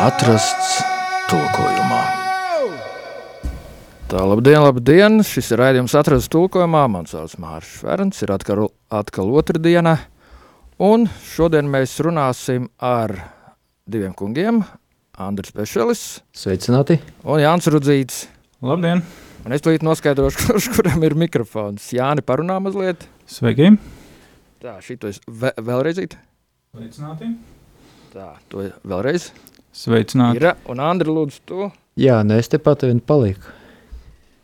Atrasts tulkojumā. Tā, labdien, labdien! Šis ir raidījums atrasts tulkojumā. Mans sauc Mārcis Ferns, ir atkal, atkal otrdiena. Un šodien mēs runāsim ar diviem kungiem. Andris Pešelis. Sveicināti. Un Jānis Rudzīts. Labdien! Un es tulīt noskaidrošu, kurš kuram ir mikrofons. Jāni, parunā mazliet. Sveiki! Tā, šito es ve vēlreiz. Sveicināti! Tā, to vēlreiz. Sveicināti! Ir, un Andri, lūdzu, tu. Jā, nē, es tepat vien palieku.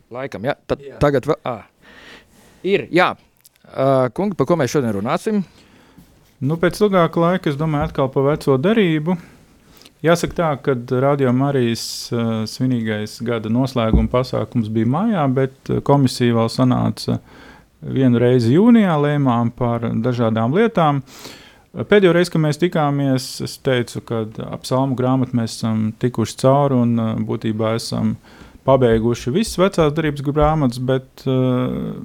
Laikam, jā. Tad, jā. Tagad vēl, ā. Ir, jā. Uh, kungi, par ko mēs šodien runāsim? Nu, pēc ilgāka laika, es domāju, atkal par veco darību. Jāsaka tā, ka Radio Marijas uh, svinīgais gada noslēguma pasākums bija mājā, bet komisija vēl sanāca vienu reizi jūnijā, lēmām par dažādām lietām. Pēdējo reizi, kad mēs tikāmies, es teicu, ka ap psalmu grāmatu mēs esam tikuši cauri un uh, būtībā esam pabeiguši visas vecās darbības grāmatas, bet uh,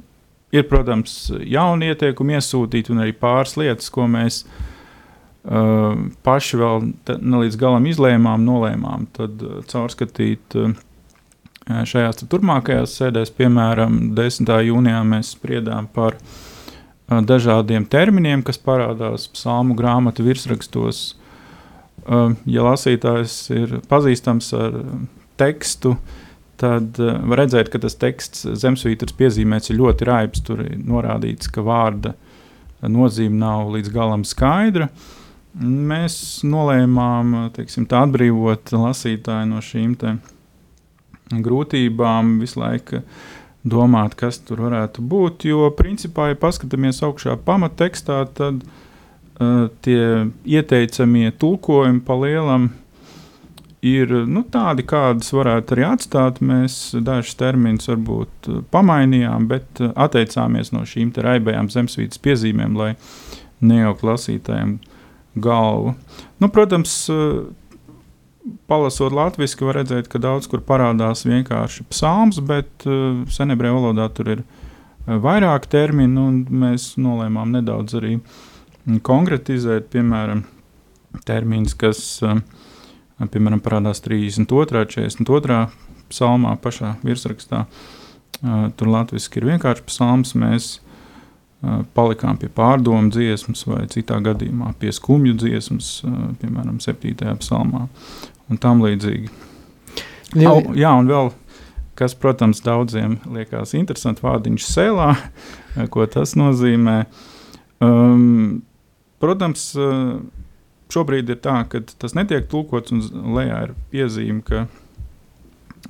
ir, protams, jauni ieteikumi iesūtīti un arī pāris lietas, ko mēs uh, paši vēl ne līdz galam izlēmām, nolēmām, tad uh, caurskatīt uh, šajās turpmākajās sēdēs, piemēram, 10. jūnijā mēs spriedām par uh, dažādiem terminiem, kas parādās psalmu grāmatu virsrakstos. Uh, ja lasītājs ir pazīstams ar tekstu, tad var redzēt, ka tas teksts zemesvītras piezīmēts ļoti raibs. Tur ir norādīts, ka vārda nozīme nav līdz galam skaidra. Mēs nolēmām teiksim, atbrīvot lasītāju no šīm grūtībām, visu laiku domāt, kas tur varētu būt. Jo, principā, ja paskatāmies augšā pamattekstā, tad uh, tie ieteicamie tulkojumi pa lielam ir nu, tādi, kādas varētu arī atstāt. Mēs dažus terminus varbūt pamainījām, bet atteicāmies no šīm raibējām zemesvītas piezīmēm, lai nejauktu lasītājiem galvu. Nu, protams, palasot latviešu, var redzēt, ka daudz kur parādās vienkārši psalms, bet senebrē valodā tur ir vairāk terminu, un mēs nolēmām nedaudz arī konkretizēt, piemēram, termins, kas uh, piemēram, parādās 32. 42. psalmā, pašā virsrakstā. Tur latviešu ir vienkārši psalms. Mēs palikām pie pārdomu dziesmas, vai citā gadījumā pie skumju dziesmas, piemēram, 7. psalmā un tam līdzīgi. Jā, Au, jā un vēl, kas, protams, daudziem liekas interesanti, vārdiņš sēlā, ko tas nozīmē. Um, protams, uh, šobrīd ir tā, ka tas netiek tulkots, un lejā ir piezīme, ka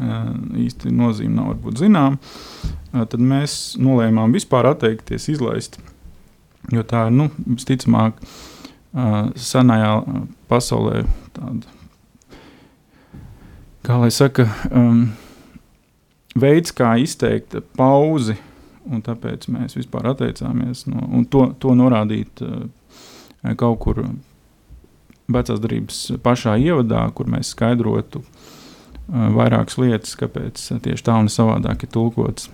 īsti nozīme nav varbūt zinām, tad mēs nolēmām vispār atteikties izlaist. Jo tā ir, nu, visticamāk, senajā pasaulē tāda, kā lai saka, um, veids, kā izteikt pauzi, un tāpēc mēs vispār atteicāmies no, to, to norādīt uh, kaut kur vecās darbības pašā ievadā, kur mēs skaidrotu uh, vairākas lietas, kāpēc tieši tā un savādāk ir tulkots.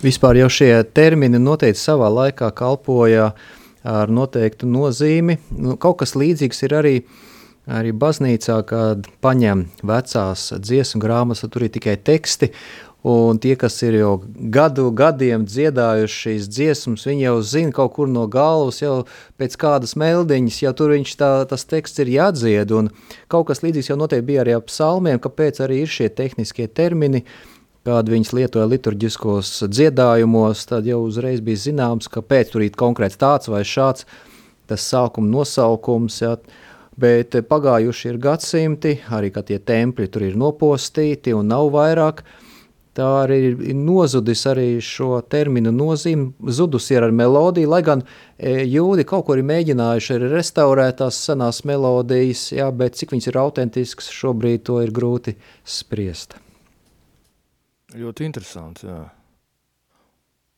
Vispār jau šie termini noteikti savā laikā kalpoja ar noteiktu nozīmi. Nu, kaut kas līdzīgs ir arī, arī baznīcā, kad paņem vecās dziesmu grāmatas, tur ir tikai teksti, Un tie, kas ir jau gadu gadiem dziedājuši šīs dziesmas, viņi jau zina kaut kur no galvas, jau pēc kādas meldiņas, jau tur viņš tā, tas teksts ir jādzied, un kaut kas līdzīgs jau noteikti bija arī ap psalmiem, kāpēc arī ir šie tehniskie termini, kādi viņas lietoja liturģiskos dziedājumos, tad jau uzreiz bija zināms, ka pēc tur ir konkrēts tāds vai šāds, tas sākuma nosaukums, jā, bet pagājuši ir gadsimti, arī, ka tie tempļi tur ir nopostīti un nav vairāk, Tā arī ir nozudis arī šo terminu nozīmi, zudus ir ar melodiju, lai gan e, jūdi kaut ko ir mēģinājuši arī restaurēt tās senās melodijas, jā, bet cik viņas ir autentisks, šobrīd to ir grūti spriest. Ļoti interesants, jā.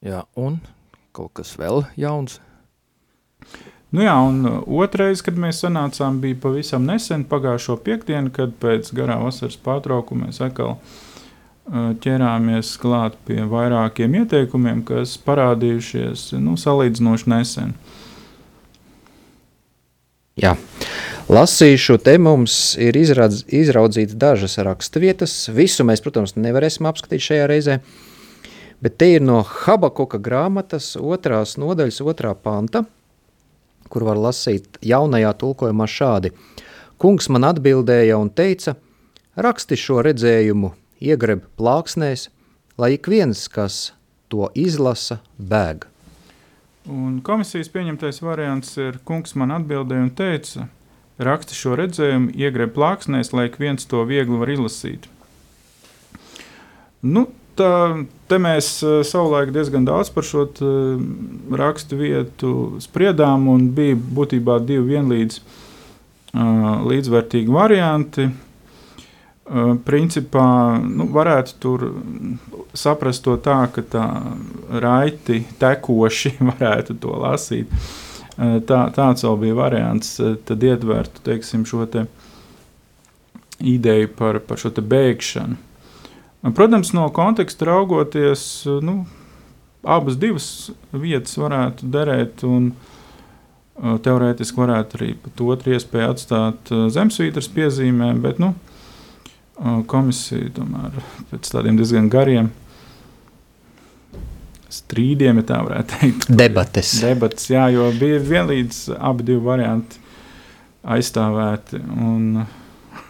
Jā, un kaut kas vēl jauns? Nu jā, un otrais, kad mēs sanācām, bija pavisam nesen pagājušo piekdienu, kad pēc garā vasaras pārtraukuma mēs atkal uh, ķerāmies klāt pie vairākiem ieteikumiem, kas parādījušies nu, salīdzinoši nesen. Jā. Lasīšu, te mums ir izradz, izraudzīts dažas raksturvietas. Visu mēs, protams, nevarēsim apskatīt šajā reizē. Bet te ir no Habakuka grāmatas otrās nodaļas, otrā panta, kur var lasīt jaunajā tulkojumā šādi. Kungs man atbildēja un teica, raksti šo redzējumu, iegreb plāksnēs, lai ik viens, kas to izlasa, bēg. Un komisijas pieņemtais variants ir, kungs man atbildēja un teica, raksti šo redzējumu, iegreb plāksnēs, lai ik viens to viegli var izlasīt. Nu, tā, te mēs savulaik diezgan daudz par šo rakstu vietu spriedām, un bija būtībā divi vienlīdz līdzvērtīgi varianti. Principā nu, varētu tur saprast to tā, ka tā raiti tekoši varētu to lasīt. Tā, tāds vēl bija variants, tad ietvertu teiksim, šo te ideju par, par šo bēgšanu. Protams, no konteksta raugoties, nu, abas divas vietas varētu derēt, un teorētiski varētu arī pat otru iespēju atstāt zemesvītras piezīmēm, bet, nu, komisija tomēr pēc tādiem diezgan gariem strīdiem, ja tā varētu teikt. Debates. Debates, jā, jo bija vienlīdz abi divi varianti aizstāvēti. Un,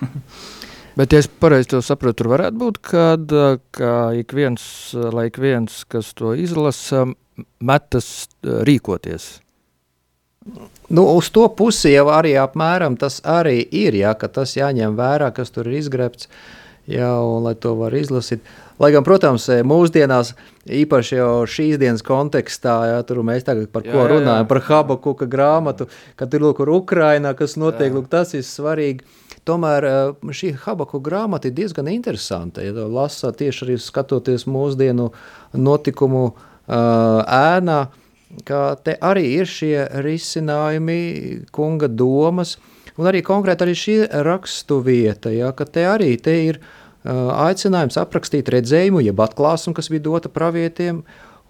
Bet, ja es pareizi to saprotu, tur varētu būt, kad, ka ik viens, lai ik viens, kas to izlasa, metas rīkoties. Nu, uz to pusi jau arī apmēram tas arī ir, ja, ka tas jāņem vērā, kas tur ir izgrebts, ja, un lai to var izlasīt. Lai gan, protams, mūsdienās, īpaši jau šīs dienas kontekstā, ja, tur mēs tagad par jā, ko runājam, jā, jā. par Habakuka grāmatu, kad ir lūk, Ukrainā, kas notiek, jā. lūk, tas ir svarīgi. Tomēr šī Habaku grāmata ir diezgan interesanta. Ja lasa tieši arī skatoties mūsdienu notikumu uh, ēnā, ka te arī ir šie risinājumi, kunga domas, un arī konkrēti arī šī rakstu vieta, ja, ka te arī te ir uh, aicinājums aprakstīt redzējumu, jeb atklāsumu, kas bija dota pravietiem,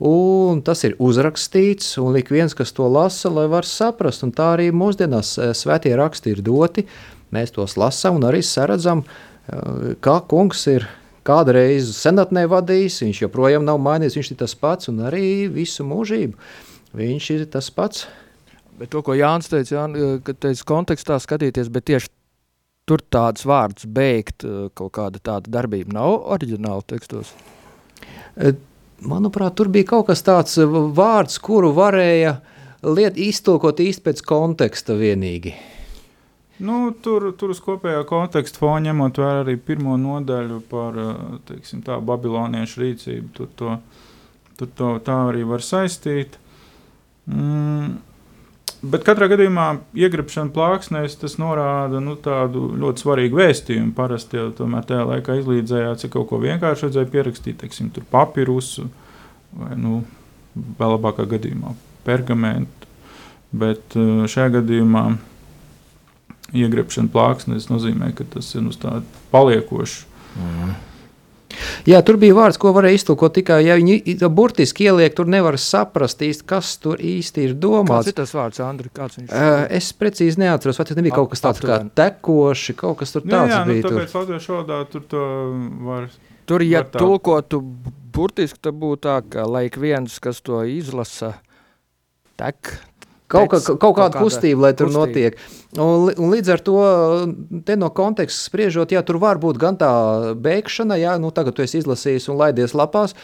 un tas ir uzrakstīts, un ik viens, kas to lasa, lai var saprast, un tā arī mūsdienās svētie raksti ir doti, mēs tos lasām un arī saredzam, uh, kā kungs ir kādreiz senatnē vadījis, viņš joprojām nav mainījies, viņš ir tas pats un arī visu mūžību. Viņš ir tas pats. Bet to, ko Jānis teica, Jāni, eh, ka teica kontekstā skatīties, bet tieši tur tāds vārds beigt, eh, kaut kāda tāda darbība nav oriģināla tekstos? Eh, manuprāt, tur bija kaut kas tāds vārds, kuru varēja liet, iztulkot īsti pēc konteksta vienīgi. Nu, tur, tur uz kopējā konteksta fona ņemot vērā arī pirmo nodaļu par teiksim, tā, babiloniešu rīcību. Tur, to, tur to tā arī var saistīt. Mm, bet katrā gadījumā iegribšana plāksnēs tas norāda nu, tādu ļoti svarīgu vēstījumu. Parasti jau tajā laikā izlīdzējās, ja kaut ko vienkārši vajadzēja pierakstīt, teiksim, papīrusu vai, nu, vēl labākā gadījumā pergamentu. Bet uh, šajā gadījumā iegribšana plāksnēs nozīmē, ka tas ir uz tādu paliekošu. Mm. Jā, tur bija vārds, ko varēja iztulkot tikai, ja viņi burtiski ieliek, tur nevar saprast īsti, kas tur īsti ir domāts. Kāds ir tas vārds, Andri? Kāds viņš uh, es precīzi neatceros, vai tas nebija kaut kas tāds kā tekoši, kaut kas tur tāds jā, jā, nu, bija. Nu, tāpēc latviešu valodā tur to var. Tur, ja var tulkotu burtiski, tad būtu tā, ka laik viens, kas to izlasa, tek, Kaut, kā, kaut kāda kustība, lai tur kustība. notiek. Un, un līdz ar to, te no konteksta spriežot, jā, tur var būt gan tā beigšana, jā, nu tagad tu esi izlasījis un laidies lapās,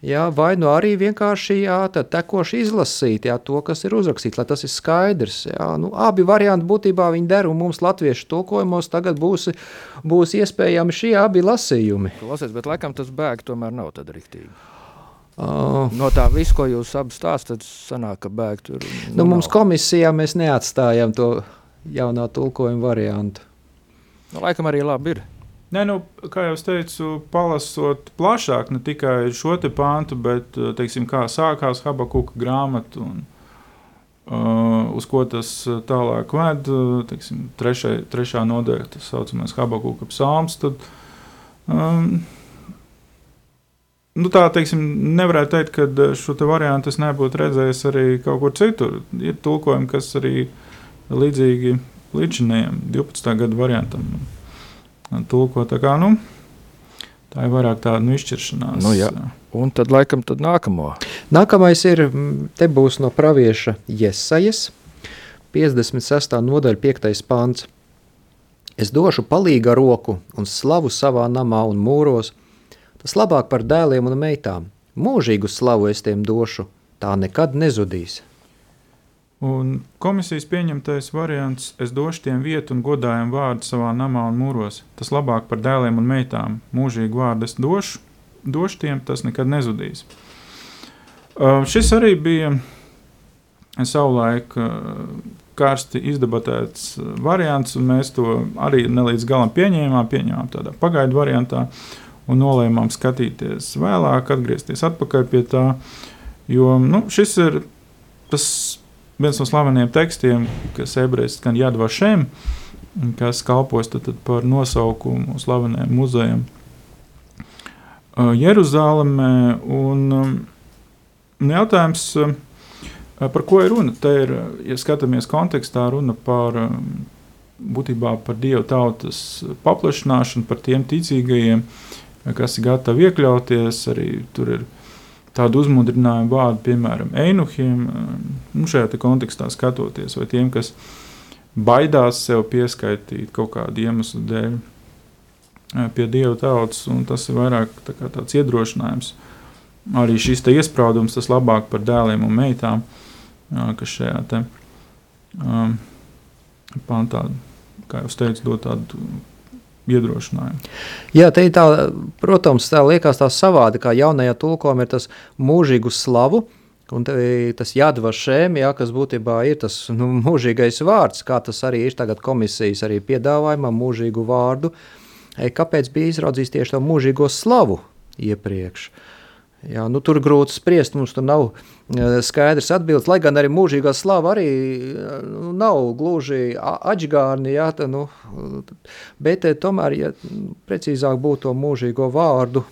jā, vai nu arī vienkārši jā, tekoši izlasīt jā, to, kas ir uzrakstīts, lai tas ir skaidrs. Jā. Nu, abi varianti būtībā viņi der, un mums latviešu tulkojumos tagad būs, būs iespējami šie abi lasījumi. Klausies, bet laikam tas bēg tomēr nav tad riktīgi. Uh, no tā visu, ko jūs abi stāstāt, sanāk, ka bēg tur. Nu, mums nav. komisijā mēs neatstājam to jaunā tulkojuma variantu. Nu, laikam arī labi ir. Nē, nu, kā jau teicu, palasot plašāk, ne tikai šo te pāntu, bet teiksim, kā sākās Habakuka grāmata un uh, uz ko tas tālāk ved, teiksim, trešai, trešā nodaļa, tas saucamais Habakuka psalms, tad um, Nu, tā teiksim, nevarētu teikt, ka šo te variantu es nebūtu redzējis arī kaut kur citur. Ir tulkojumi, kas arī līdzīgi līdzinējiem 12. gadu variantam tulko. Tā, kā, nu, tā ir vairāk tāda nu, izšķiršanās. Nu, jā. Un tad laikam tad nākamo. Nākamais ir, te būs no pravieša Jesajas, 56. nodaļa, 5. pāns. Es došu palīga roku un slavu savā namā un mūros, tas labāk par dēliem un meitām. Mūžīgu slavu es tiem došu, tā nekad nezudīs. Un komisijas pieņemtais variants – es došu tiem vietu un godājumu vārdu savā namā un mūros. Tas labāk par dēliem un meitām. Mūžīgu vārdu es došu, došu tiem, tas nekad nezudīs. Uh, šis arī bija savulaik uh, karsti izdebatēts variants, un mēs to arī nelīdz galam pieņēmām, pieņēmām tādā pagaidu variantā un nolēmām skatīties vēlāk, atgriezties atpakaļ pie tā, jo nu, šis ir tas viens no slaveniem tekstiem, kas ebrejiski skan Jadvašem, kas kalpos tad, tad par nosaukumu slaveniem muzejam uh, Jeruzalemē. Un, um, jautājums, uh, par ko ir runa? Te ir, ja skatāmies kontekstā, runa par um, būtībā par dievu tautas paplašināšanu, par tiem ticīgajiem, kas ir gatavi iekļauties. Arī tur ir tādu uzmundrinājumu vārdu, piemēram, einuhiem, nu, šajā kontekstā skatoties, vai tiem, kas baidās sev pieskaitīt kaut kādu iemeslu dēļ pie dieva tautas, un tas ir vairāk tā tāds iedrošinājums. Arī šis iesprādums, tas labāk par dēliem un meitām, kas šajā te, um, pantā, kā jau teicu, dod tādu iedrošinājumu. Jā, te tā, protams, tā liekas tā savādi, kā jaunajā tulkojumā ir tas mūžīgu slavu, un tas jādva šēm, jā, kas būtībā ir tas nu, mūžīgais vārds, kā tas arī ir tagad komisijas arī piedāvājumā, mūžīgu vārdu. Kāpēc bija izraudzījis tieši to mūžīgo slavu iepriekš? Uh, Jā, nu, tur grūti spriest, mums tur nav uh, skaidrs atbildes, lai gan arī mūžīgā slava arī uh, nav gluži atžgārni, jā, tā, nu, bet uh, tomēr, ja precīzāk būtu to mūžīgo vārdu,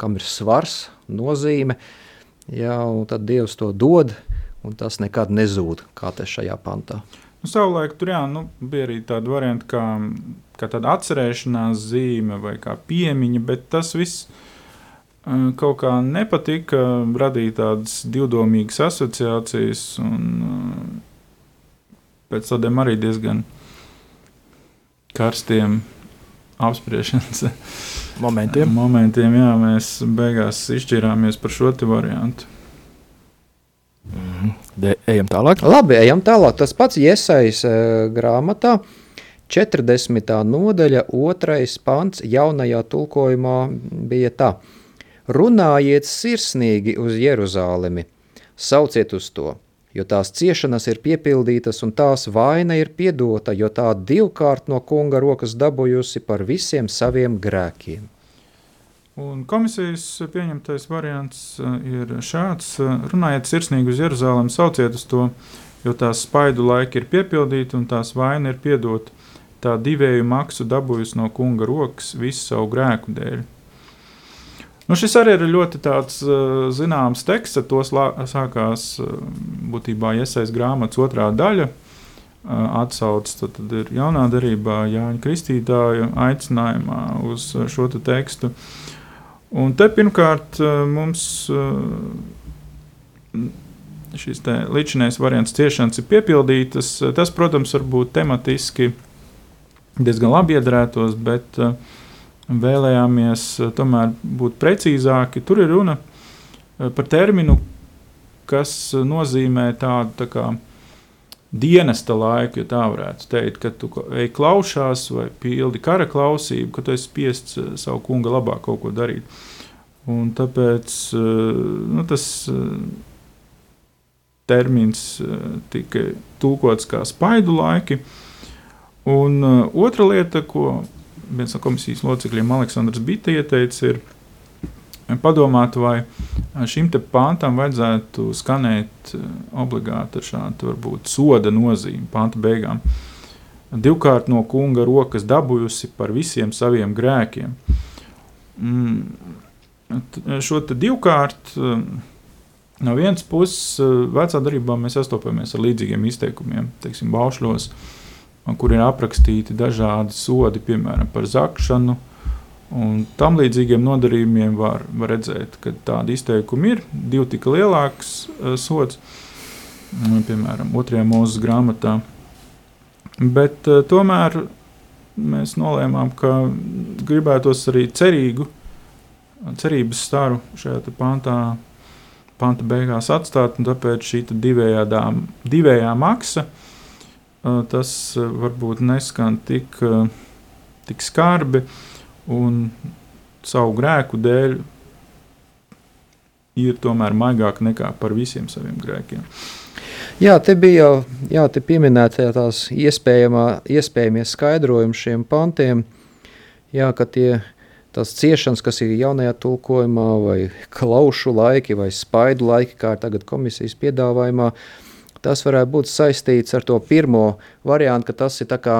kam ir svars, nozīme, jā, un tad Dievs to dod, un tas nekad nezūd, kā te šajā pantā. Nu, savulaik tur jā, nu, bija arī tāda varianta kā, kā tāda atcerēšanās zīme vai kā piemiņa, bet tas viss kaut kā nepatika, radīja tādas divdomīgas asociācijas, un pēc tādiem arī diezgan karstiem apspriešanas momentiem. momentiem jā, mēs beigās izšķirāmies par šo variantu. Mm, de, ejam tālāk. Labi, ejam tālāk. Tas pats iesaistīts uh, grāmatā. 40. nodaļa, 2. pants, jaunajā tulkojumā bija tā. Runājiet sirsnīgi uz Jeruzālemi, sauciet uz to, jo tās ciešanas ir piepildītas un tās vaina ir piedota, jo tā divkārt no kunga rokas dabūjusi par visiem saviem grēkiem. Un komisijas pieņemtais variants uh, ir šāds: runājiet sirsnīgi uz Jeruzalemi, sauciet uz to, jo tās spaidu laiki ir piepildīti un tās vaina ir piedota. Tā divēju maksu dabūjusi no kunga rokas visu savu grēku dēļ. Nu, šis arī ir ļoti tāds, uh, zināms teksts, ar to sākās uh, būtībā iesaistīts grāmatas otrā daļa. Uh, Atsaucas tad ir jaunā darbā, Jāņa Kristītāja aicinājumā uz šo te tekstu. Un te pirmkārt mums šīs līdzinājās variants ciešanas ir piepildītas. Tas, protams, varbūt tematiski diezgan labi iedarētos, bet uh, vēlējāmies eh, tomēr būt precīzāki. Tur ir runa eh, par terminu, kas nozīmē tādu tā kā dienesta laiku, ja tā varētu teikt, kad tu ej klaušās vai pildi kara klausību, ka tu esi spiests eh, savu kunga labā kaut ko darīt. Un tāpēc nu, tas termins tika tulkots kā spaidu laiki. Un otra lieta, ko viens no komisijas locekļiem, Aleksandrs Bita, ieteica, ir padomāt, vai šim pantam vajadzētu skanēt eh, obligāti ar šādu varbūt soda nozīmi panta beigām. Divkārt no kunga rokas dabūjusi par visiem saviem grēkiem. Mm, šo divkārt, eh, No vienas puses, vecā darbā mēs sastopamies ar līdzīgiem izteikumiem, teiksim, baušļos, kur ir aprakstīti dažādi sodi, piemēram, par zakšanu. Un tam līdzīgiem nodarījumiem var, var redzēt, ka tādi izteikumi ir divi tik lielāks uh, sods, piemēram, otrajā mūzes grāmatā. Bet uh, tomēr mēs nolēmām, ka gribētos arī cerīgu, cerības staru šajā pantā, panta beigās atstāt, un tāpēc šī divējādā, divējā maksa, tas varbūt neskan tik, tik skarbi, un savu grēku dēļ ir tomēr maigāk nekā par visiem saviem grēkiem. Jā, te bija jau jā, te pieminēta tās iespējamie skaidrojumi šiem pantiem, jā, ka tie tās ciešanas, kas ir jaunajā tulkojumā, vai klaušu laiki, vai spaidu laiki, kā ir tagad komisijas piedāvājumā, tas varētu būt saistīts ar to pirmo variantu, ka tas ir kā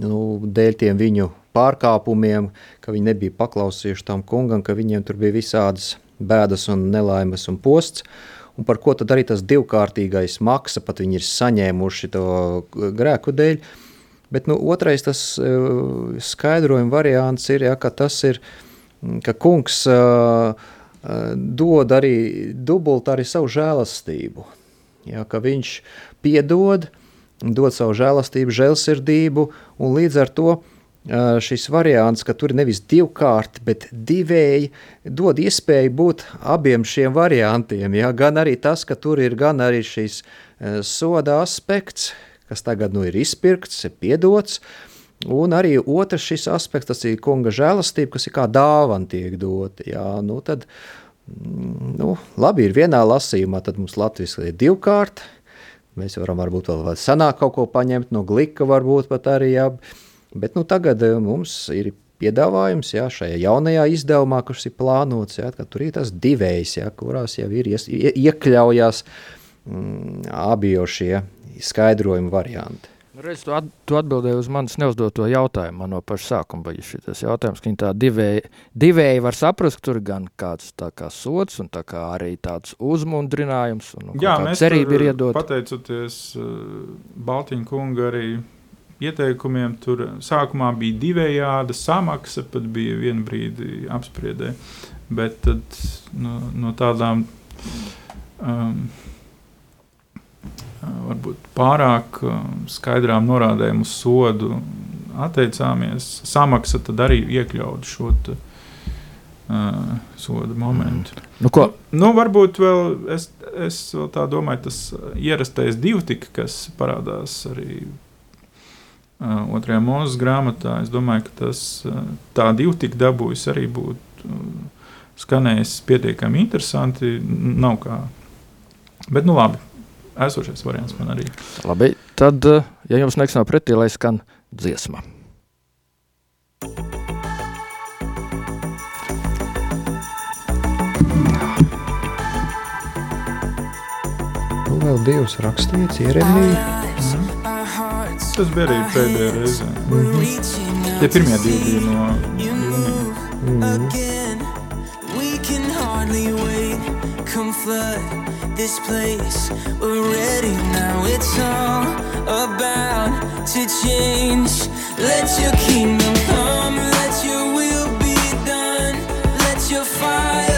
nu, dēļ tiem viņu pārkāpumiem, ka viņi nebija paklausījuši tam kungam, ka viņiem tur bija visādas bēdas un nelaimes un posts, un par ko tad arī tas divkārtīgais maksa, pat viņi ir saņēmuši to grēku dēļ. Bet nu, otrais tas uh, skaidrojuma variants ir, ja, ka tas ir, ka kungs uh, dod arī dubult arī savu žēlastību, ja, ka viņš piedod, dod savu žēlastību, žēlsirdību, un līdz ar to šis variants, ka tur nevis divkārt, bet divēji, dod iespēju būt abiem šiem variantiem. Ja? Gan arī tas, ka tur ir gan arī šis soda aspekts, kas tagad nu ir izpirkts, ir piedots, un arī otrs šis aspekts, tas ir kunga žēlastība, kas ir kā dāvan tiek dota. Ja? Nu, tad, mm, nu, labi, ir vienā lasījumā, tad mums Latvijas ir divkārt, mēs varam varbūt vēl senāk kaut ko paņemt no glika varbūt pat arī, ja, Bet nu, tagad eh, mums ir piedāvājums jā, šajā jaunajā izdevumā, kas ir plānots, jā, ka tur ir tas divējs, jā, kurās jau ir ies, ie, iekļaujās mm, abi šie skaidrojuma varianti. Nu, redz, tu, at, tu atbildēji uz manis neuzdoto jautājumu. Man no paša sākuma bija šis jautājums, ka viņi tā divēji, divēji var saprast, ka tur gan kāds tā kā sots un tā kā arī tāds uzmundrinājums un Jā, mēs cerība ir iedot. Pateicoties uh, Baltiņa kunga arī ieteikumiem. Tur sākumā bija divējāda samaksa, pat bija viena brīdi apspriedē. Bet tad, no, no tādām um, varbūt pārāk um, skaidrām norādēm uz sodu atteicāmies. Samaksa tad arī iekļautu šo te, uh, soda momentu. Mm. Nu, ko? nu, varbūt vēl es, es vēl tā domāju, tas ierastais divtika, kas parādās arī otrajā mūzes grāmatā. Es domāju, ka tas tā divu tik dabūjis arī būtu skanējis pietiekami interesanti. Nav kā. Bet, nu labi, esošais variants man arī. Labi, tad, ja jums nekas nav pretī, lai skan dziesma. Nu, vēl divas rakstīts, ieremīja. Tas bija arī pēdējā reize. Mm -hmm. Tie pirmie divi bija no jūnija. Mm -hmm. Come flood this place we're ready now. It's all about to change. Let your kingdom come. Let your will be done. Let your fire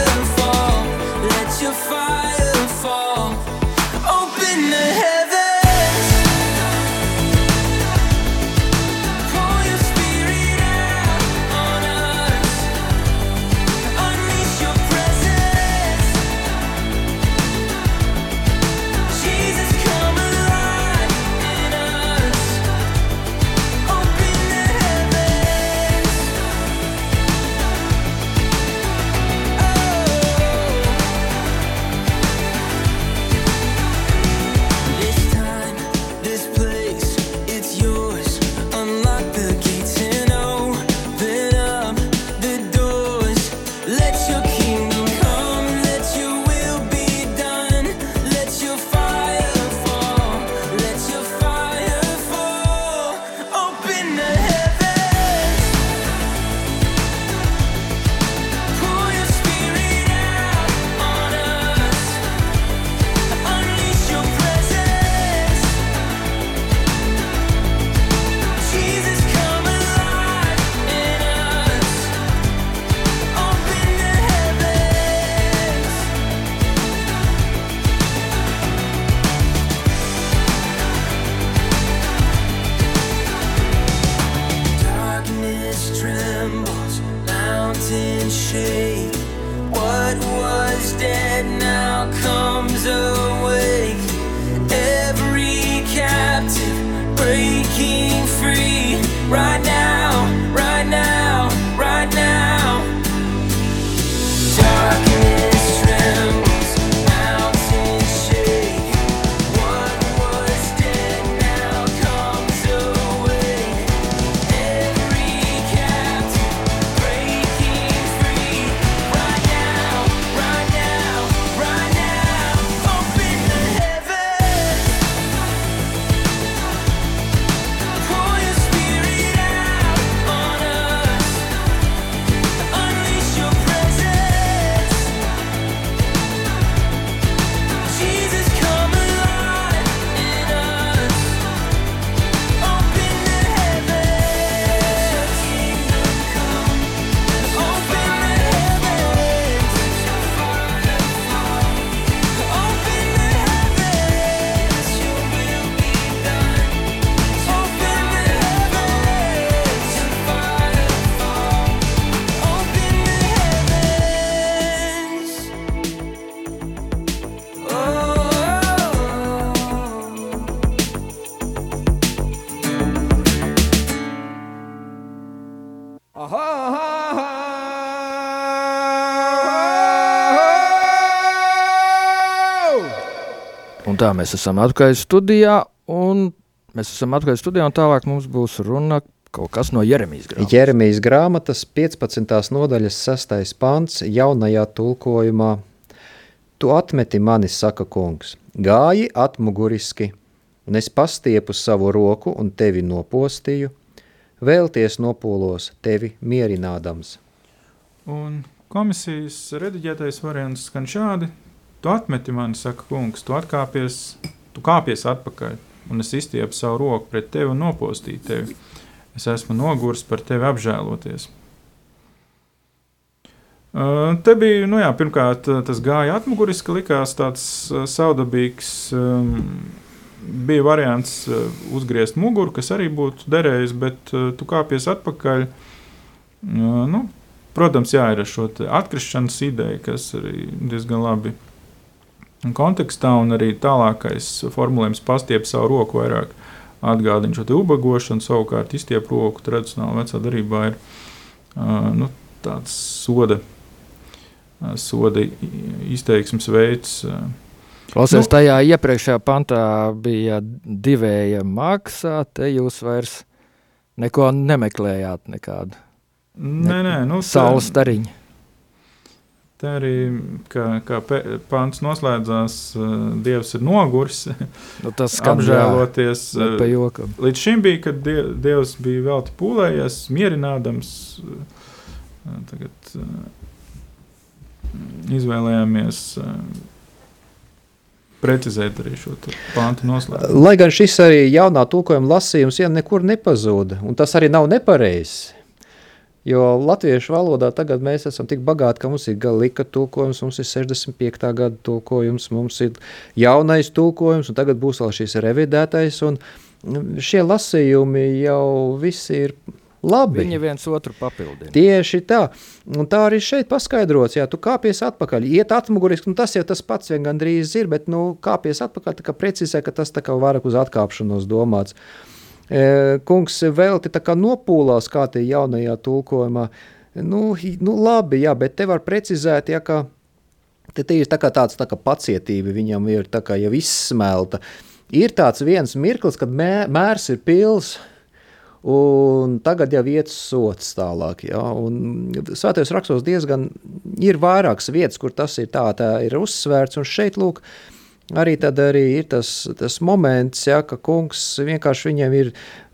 tā mēs esam atpakaļ studijā, un mēs esam atpakaļ studijā, un tālāk mums būs runa kaut kas no Jeremijas grāmatas. Jeremijas grāmatas 15. nodaļas 6. pants jaunajā tulkojumā. Tu atmeti mani, saka kungs, gāji atmuguriski, un es pastiepu savu roku un tevi nopostīju, vēlties nopolos tevi mierinādams. Un komisijas rediģētais variants skan šādi – Tu atmeti mani, saka kungs, tu atkāpies, tu kāpies atpakaļ, un es izstiepu savu roku pret tevi un nopostīju tevi. Es esmu noguris par tevi apžēloties. Uh, te bija, nu jā, pirmkārt, tas gāja atmuguriski, likās tāds uh, saudabīgs. Um, bija variants uzgriezt muguru, kas arī būtu derējis, bet tu kāpies atpakaļ. Nu, protams, jā, ir šo atkrišanas ideja, kas arī diezgan labi kontekstā, un arī tālākais formulējums pastiep savu roku vairāk atgādina šo ubagošanu, savukārt izstiep roku tradicionāli vecā darbā ir uh, nu, tāds soda, uh, soda izteiksmes veids. Uh, Klausies, nu, tajā iepriekšējā pantā bija divēja maksā, te jūs vairs neko nemeklējāt nekādu. Nē, nē, nu, saules stariņu. Te arī, kā, kā pāns noslēdzās, Dievs ir noguris. Nu, tas apžēloties. Līdz šim bija, kad Dievs bija velti pūlējies, mierinādams. Tagad izvēlējāmies precizēt arī šo pāntu noslēgumu. Lai gan šis arī jaunā tulkojuma lasījums ja nekur nepazuda, un tas arī nav nepareizs. Jo latviešu valodā tagad mēs esam tik bagāti, ka mums ir galika tulkojums, mums ir 65. gada tulkojums, mums ir jaunais tulkojums, un tagad būs vēl šis revidētais, un šie lasījumi jau visi ir labi. Viņi viens otru papildina. Tieši tā. Un tā arī šeit paskaidrots, ja tu kāpies atpakaļ, iet atmuguriski, nu tas jau tas pats vien gandrīz ir, bet nu kāpies atpakaļ, tā kā precizē, ka tas tā kā vairāk uz atkāpšanos domāts. Kungs velti nopūlās, kā tie jaunajā tulkojumā. Nu, nu labi, jā, bet te var precizēt, ja ka te, te ir tā kā tāds tā kā pacietība, viņam ir tā kā jau izsmelta. Ir tāds viens mirklis, kad mē, mērs ir pils, un tagad jau vietas sots tālāk. Ja? Svētajos rakstos diezgan ir vairākas vietas, kur tas ir tā, tā ir uzsvērts, un šeit, lūk, uh, Arī tad arī ir tas, tas moments, ja, ka kungs vienkārši viņam ir,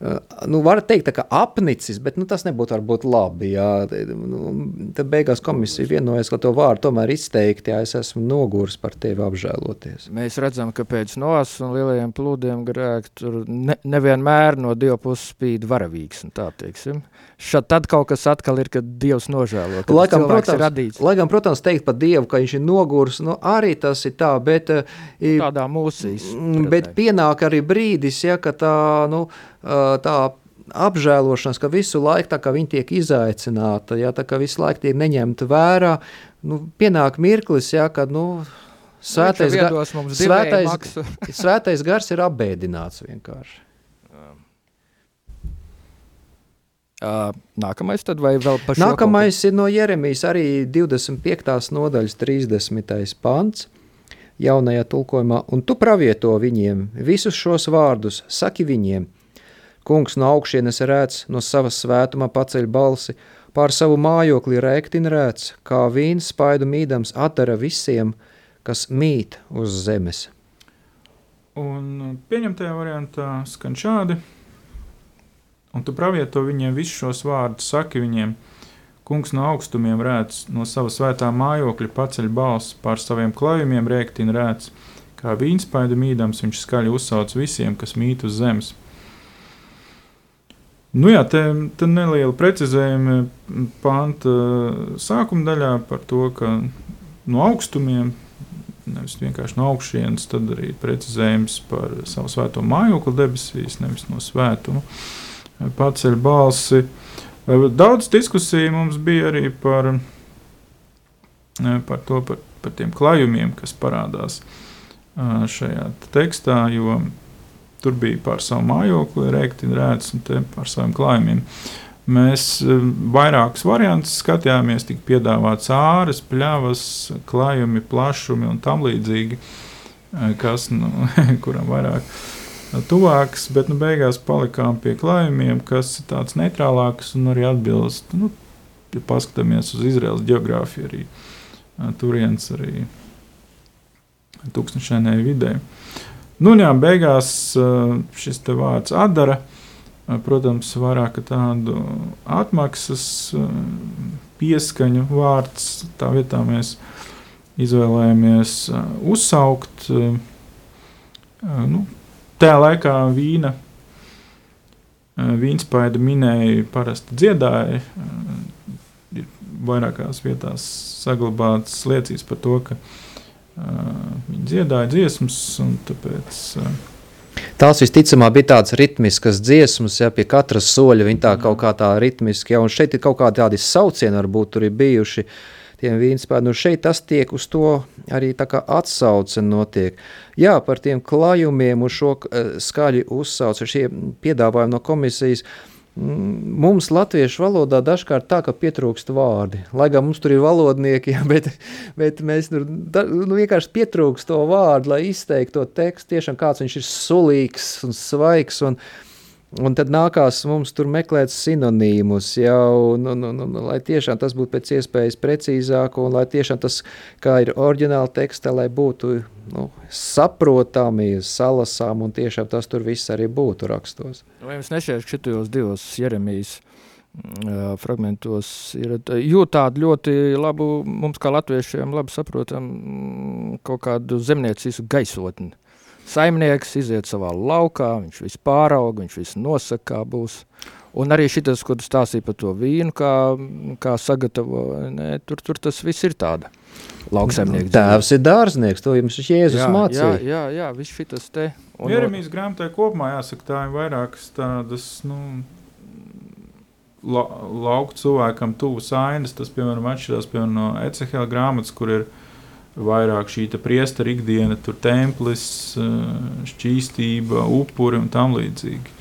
eh, nu, var teikt, tā kā apnicis, bet nu, tas nebūtu varbūt labi. Jā. Nu, tad beigās komisija vienojas, ka to vārdu tomēr izteikt, ja es esmu nogurs par tevi apžēloties. Mēs redzam, ka pēc nos un lielajiem plūdiem grēk tur ne, nevienmēr no Dieva puses spīd varavīgs, un tā teiksim. Šad tad kaut kas atkal ir, kad Dievs nožēlo, ka laikam, protams, ir radīts. Laikam, protams, teikt par Dievu, ka viņš ir nogurs, nu, arī tas ir tā, bet... Nu, tādā mūsīs. Bet pienāk arī brīdis, ja, ka tā, nu, tā apžēlošanās, ka visu laiku viņi tiek izaicināti, ja tā kā visu laiku tiek neņemta vērā. Nu, pienāk mirklis, ja, kad nu, Svētais, gar, svētais, svētais gars ir apbēdināts vienkārši. Uh, nākamais tad vai vēl par šo Nākamais ir no Jeremijas arī 25. nodaļas 30. pants jaunajā tulkojumā, un tu pravieto viņiem visus šos vārdus, saki viņiem, kungs no augšienes rēc, no savas svētuma paceļ balsi, pār savu mājokli rēktin rēc, kā vīns spaidu mīdams atdara visiem, kas mīt uz zemes. Un pieņemtajā variantā skan šādi – Un tu pravieto viņiem visus šos vārdus, saki viņiem, kungs no augstumiem rēc, no sava svētā mājokļa paceļ balss, pār saviem klājumiem rēktina rēc, kā vīnspaidu mīdams viņš skaļi uzsauc visiem, kas mīt uz zemes. Nu jā, te, te neliela precizējuma panta sākuma daļā par to, ka no augstumiem, nevis vienkārši no augšienes, tad arī precizējums par savu svēto mājokli debesīs, nevis no svētuma. Uh, paceļ balsi. Daudz diskusiju mums bija arī par, par to, par, par tiem klājumiem, kas parādās šajā tekstā, jo tur bija par savu mājokli, rēkti rēts un te par saviem klājumiem. Mēs vairākus variantus skatījāmies, tika piedāvāts āres, pļavas, klājumi, plašumi un tam līdzīgi, kas, nu, kuram vairāk tuvāks, bet nu, beigās palikām pie klājumiem, kas ir tāds neitrālāks un arī atbilst. Nu, ja paskatāmies uz Izraels geogrāfiju, arī turienes arī tūkstošainē vidē. Nu, jā, beigās šis vārds atdara, protams, vairāk tādu atmaksas pieskaņu vārds. Tā vietā mēs izvēlējāmies uzsaukt nu, Tajā laikā vīna, vīnspaida minēja parasti dziedāja. Ir vairākās vietās saglabātas liecības par to, ka viņi dziedāja dziesmas un tāpēc. Tās visticamāk bija tādas ritmiskas dziesmas, ja pie katras soļa viņi tā kaut kā tā ritmiski, ja, un šeit ir kaut kādi tādi saucieni varbūt tur ir bijuši, tiem vīnspēdiem. Nu, šeit tas tiek uz to arī tā kā atsauce notiek. Jā, par tiem klājumiem uz šo uh, skaļi uzsauc, šie piedāvājumi no komisijas. Mm, mums latviešu valodā dažkārt tā, ka pietrūkst vārdi. Lai gan mums tur ir valodnieki, jā, bet, bet mēs tur da, nu, vienkārši pietrūkst to vārdu, lai izteiktu to tekstu. Tiešām kāds viņš ir sulīgs un svaigs. Un, uh, Un tad nākās mums tur meklēt sinonīmus, jau, nu, nu, nu, lai tiešām tas būtu pēc iespējas precīzāk, un lai tiešām tas, kā ir oriģināla tekstā, lai būtu nu, saprotami, salasām, un tiešām tas tur viss arī būtu rakstos. Vai jums nešķiet, ka šitajos divos Jeremijas uh, fragmentos ir jūt tādu ļoti labu, mums kā latviešiem labi saprotam, kaut kādu zemniecisku gaisotni? Saimnieks iziet savā laukā, viņš visu pārauga, viņš visu nosaka, kā būs. Un arī šis, ko tu stāstīji par to vīnu, kā, kā sagatavo, ne, tur, tur tas viss ir tāda lauksaimnieks. Tēvs ir dārznieks, to jums Jēzus jā, mācīja. Jā, jā, jā, viss šitas te. Un, Jeremijas grāmatā kopumā jāsaka, tā ir vairākas tādas, nu, la, lauku cilvēkam tuvas ainas, tas, piemēram, atšķirās, piemēram, no Ecehela grāmatas, kur ir vairāk šī priestera ikdiena, tur templis, eh, šķīstība, upuri un tam līdzīgi.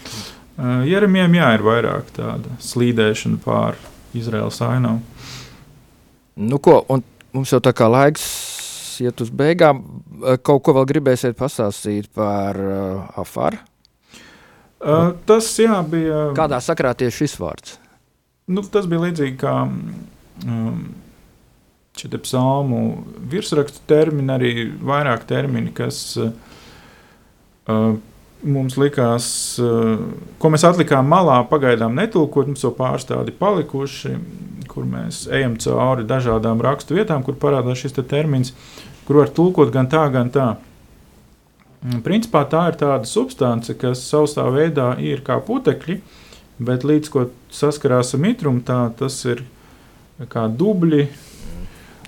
Eh, Jeremijam jā, ir vairāk tāda slīdēšana pār Izraels ainām. Nu ko, un mums jau tā kā laiks iet uz beigām, eh, kaut ko vēl gribēsiet pastāstīt par uh, Afaru? Uh, tas jā, bija. Kādā sakrā tieši šis vārds? Nu, tas bija līdzīgi kā um, šie psalmu virsrakstu termini, arī vairāk termini, kas uh, mums likās, uh, ko mēs atlikām malā, pagaidām netulkot, mums jau pāris tādi palikuši, kur mēs ejam cauri dažādām rakstu vietām, kur parādās šis te termins, kur var tulkot gan tā, gan tā. Principā tā ir tāda substance, kas savā veidā ir kā putekļi, bet līdz ko saskarās ar mitrumu, tā tas ir kā dubļi,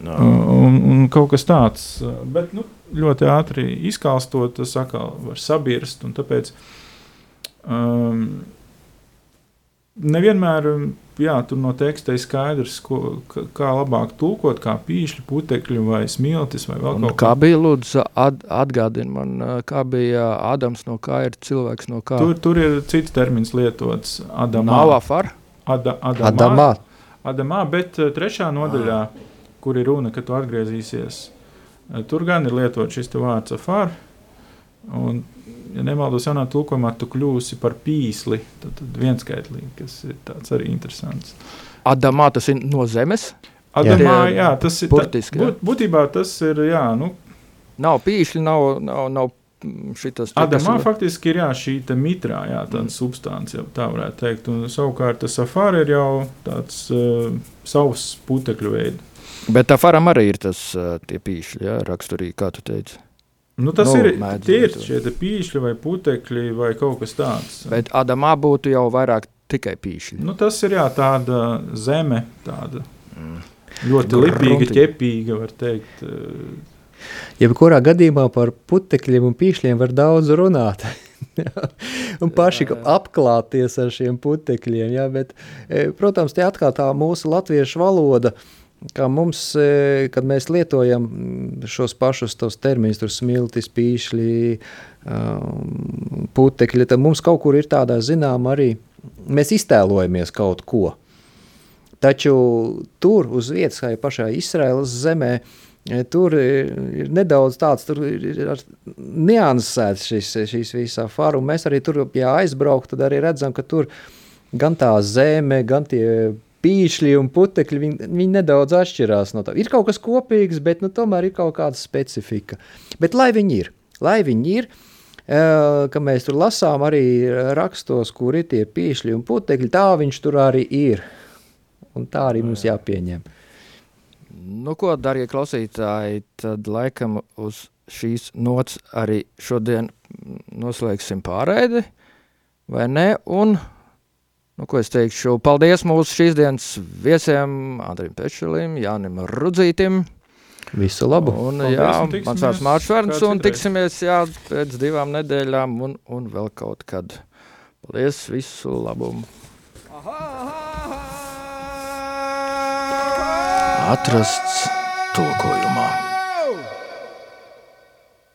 No. Un, un kaut kas tāds. Bet nu, ļoti ātri izkalstot, tas atkal var sabirst. Tāpēc um, nevienmēr jā, tur no teksta ir skaidrs, ko, kā labāk tulkot, kā pīšļi, putekļi vai smiltis vai kaut kā bija, lūdzu, at, atgādini man, kā bija Ādams, no kā ir cilvēks, no kā Tur, tur ir cits termins lietots - adamā. Adamā, Adamā. adamā, bet eh, trešā nodaļā, kur ir runa, ka tu atgriezīsies, eh, tur gan ir lietots šis te vārds afār. Un, ja nemaldos jaunā tulkojumā, tu kļūsi par pīsli, tad, tad vienskaitlīgi, kas ir tāds arī interesants. Adamā tas ir no zemes. Adamā, Jā. jā, tas ir Burtiski, jā. būt, būtībā tas ir, jā, nu, Nav pīšļi, nav, nav, nav šitas. Adamā ir- faktiski ir jā, šī te mitrā, jā, tāda mm. substance, ja tā varētu teikt. Un savukārt tas safāri ir jau tāds uh, savs putekļu veids. Bet tā faram arī ir tas uh, tie pīšļi, jā, raksturīgi, kā tu teici. Nu, tas Nu, ir mēdz tie ir lietot. šie pīšļi vai putekļi vai kaut kas tāds. Bet Adamā būtu jau vairāk tikai pīšļi. Nu, tas ir jā, tāda zeme, tāda ļoti Grunti. lipīga, ķepīga, var teikt. Jebkurā gadījumā par putekļiem un pīšļiem var daudz runāt. un paši Jā. apklāties ar šiem putekļiem. Jā, bet, protams, te atkal tā mūsu latviešu valoda, kā mums, e, kad mēs lietojam mm, šos pašus tos terminus, tur smiltis, pīšļi, um, putekļi, tad mums kaut kur ir tādā zināma arī, mēs iztēlojamies kaut ko. Taču tur uz vietas, kā jau pašā Izraēlas zemē, e, tur ir, nedaudz tāds, tur ir, niansēts šis, šīs visā fara, un mēs arī tur, ja aizbraukt, tad arī redzam, ka tur gan tā zeme, gan tie pīšļi un putekļi, viņi, viņi nedaudz atšķirās no tā. Ir kaut kas kopīgs, bet nu, tomēr ir kaut kāda specifika. Bet lai viņi ir, lai viņi ir, eh, ka mēs tur lasām arī rakstos, kur ir tie pīšļi un putekļi, tā viņš tur arī ir. Un tā arī mums jāpieņem. Nu, ko, darbie klausītāji, tad laikam uz šīs nots arī šodien noslēgsim pārēdi, vai ne? Un, nu, ko es teikšu, paldies mūsu šīs dienas viesiem, Andrim Pečelim, Jānim Rudzītim. Visu labu! Un, Paldies, jā, mans vārds Mārcis kāds un tiksimies jā, pēc divām nedēļām un, un vēl kaut kad. Paldies, visu labumu! Atrasts tulkojumā.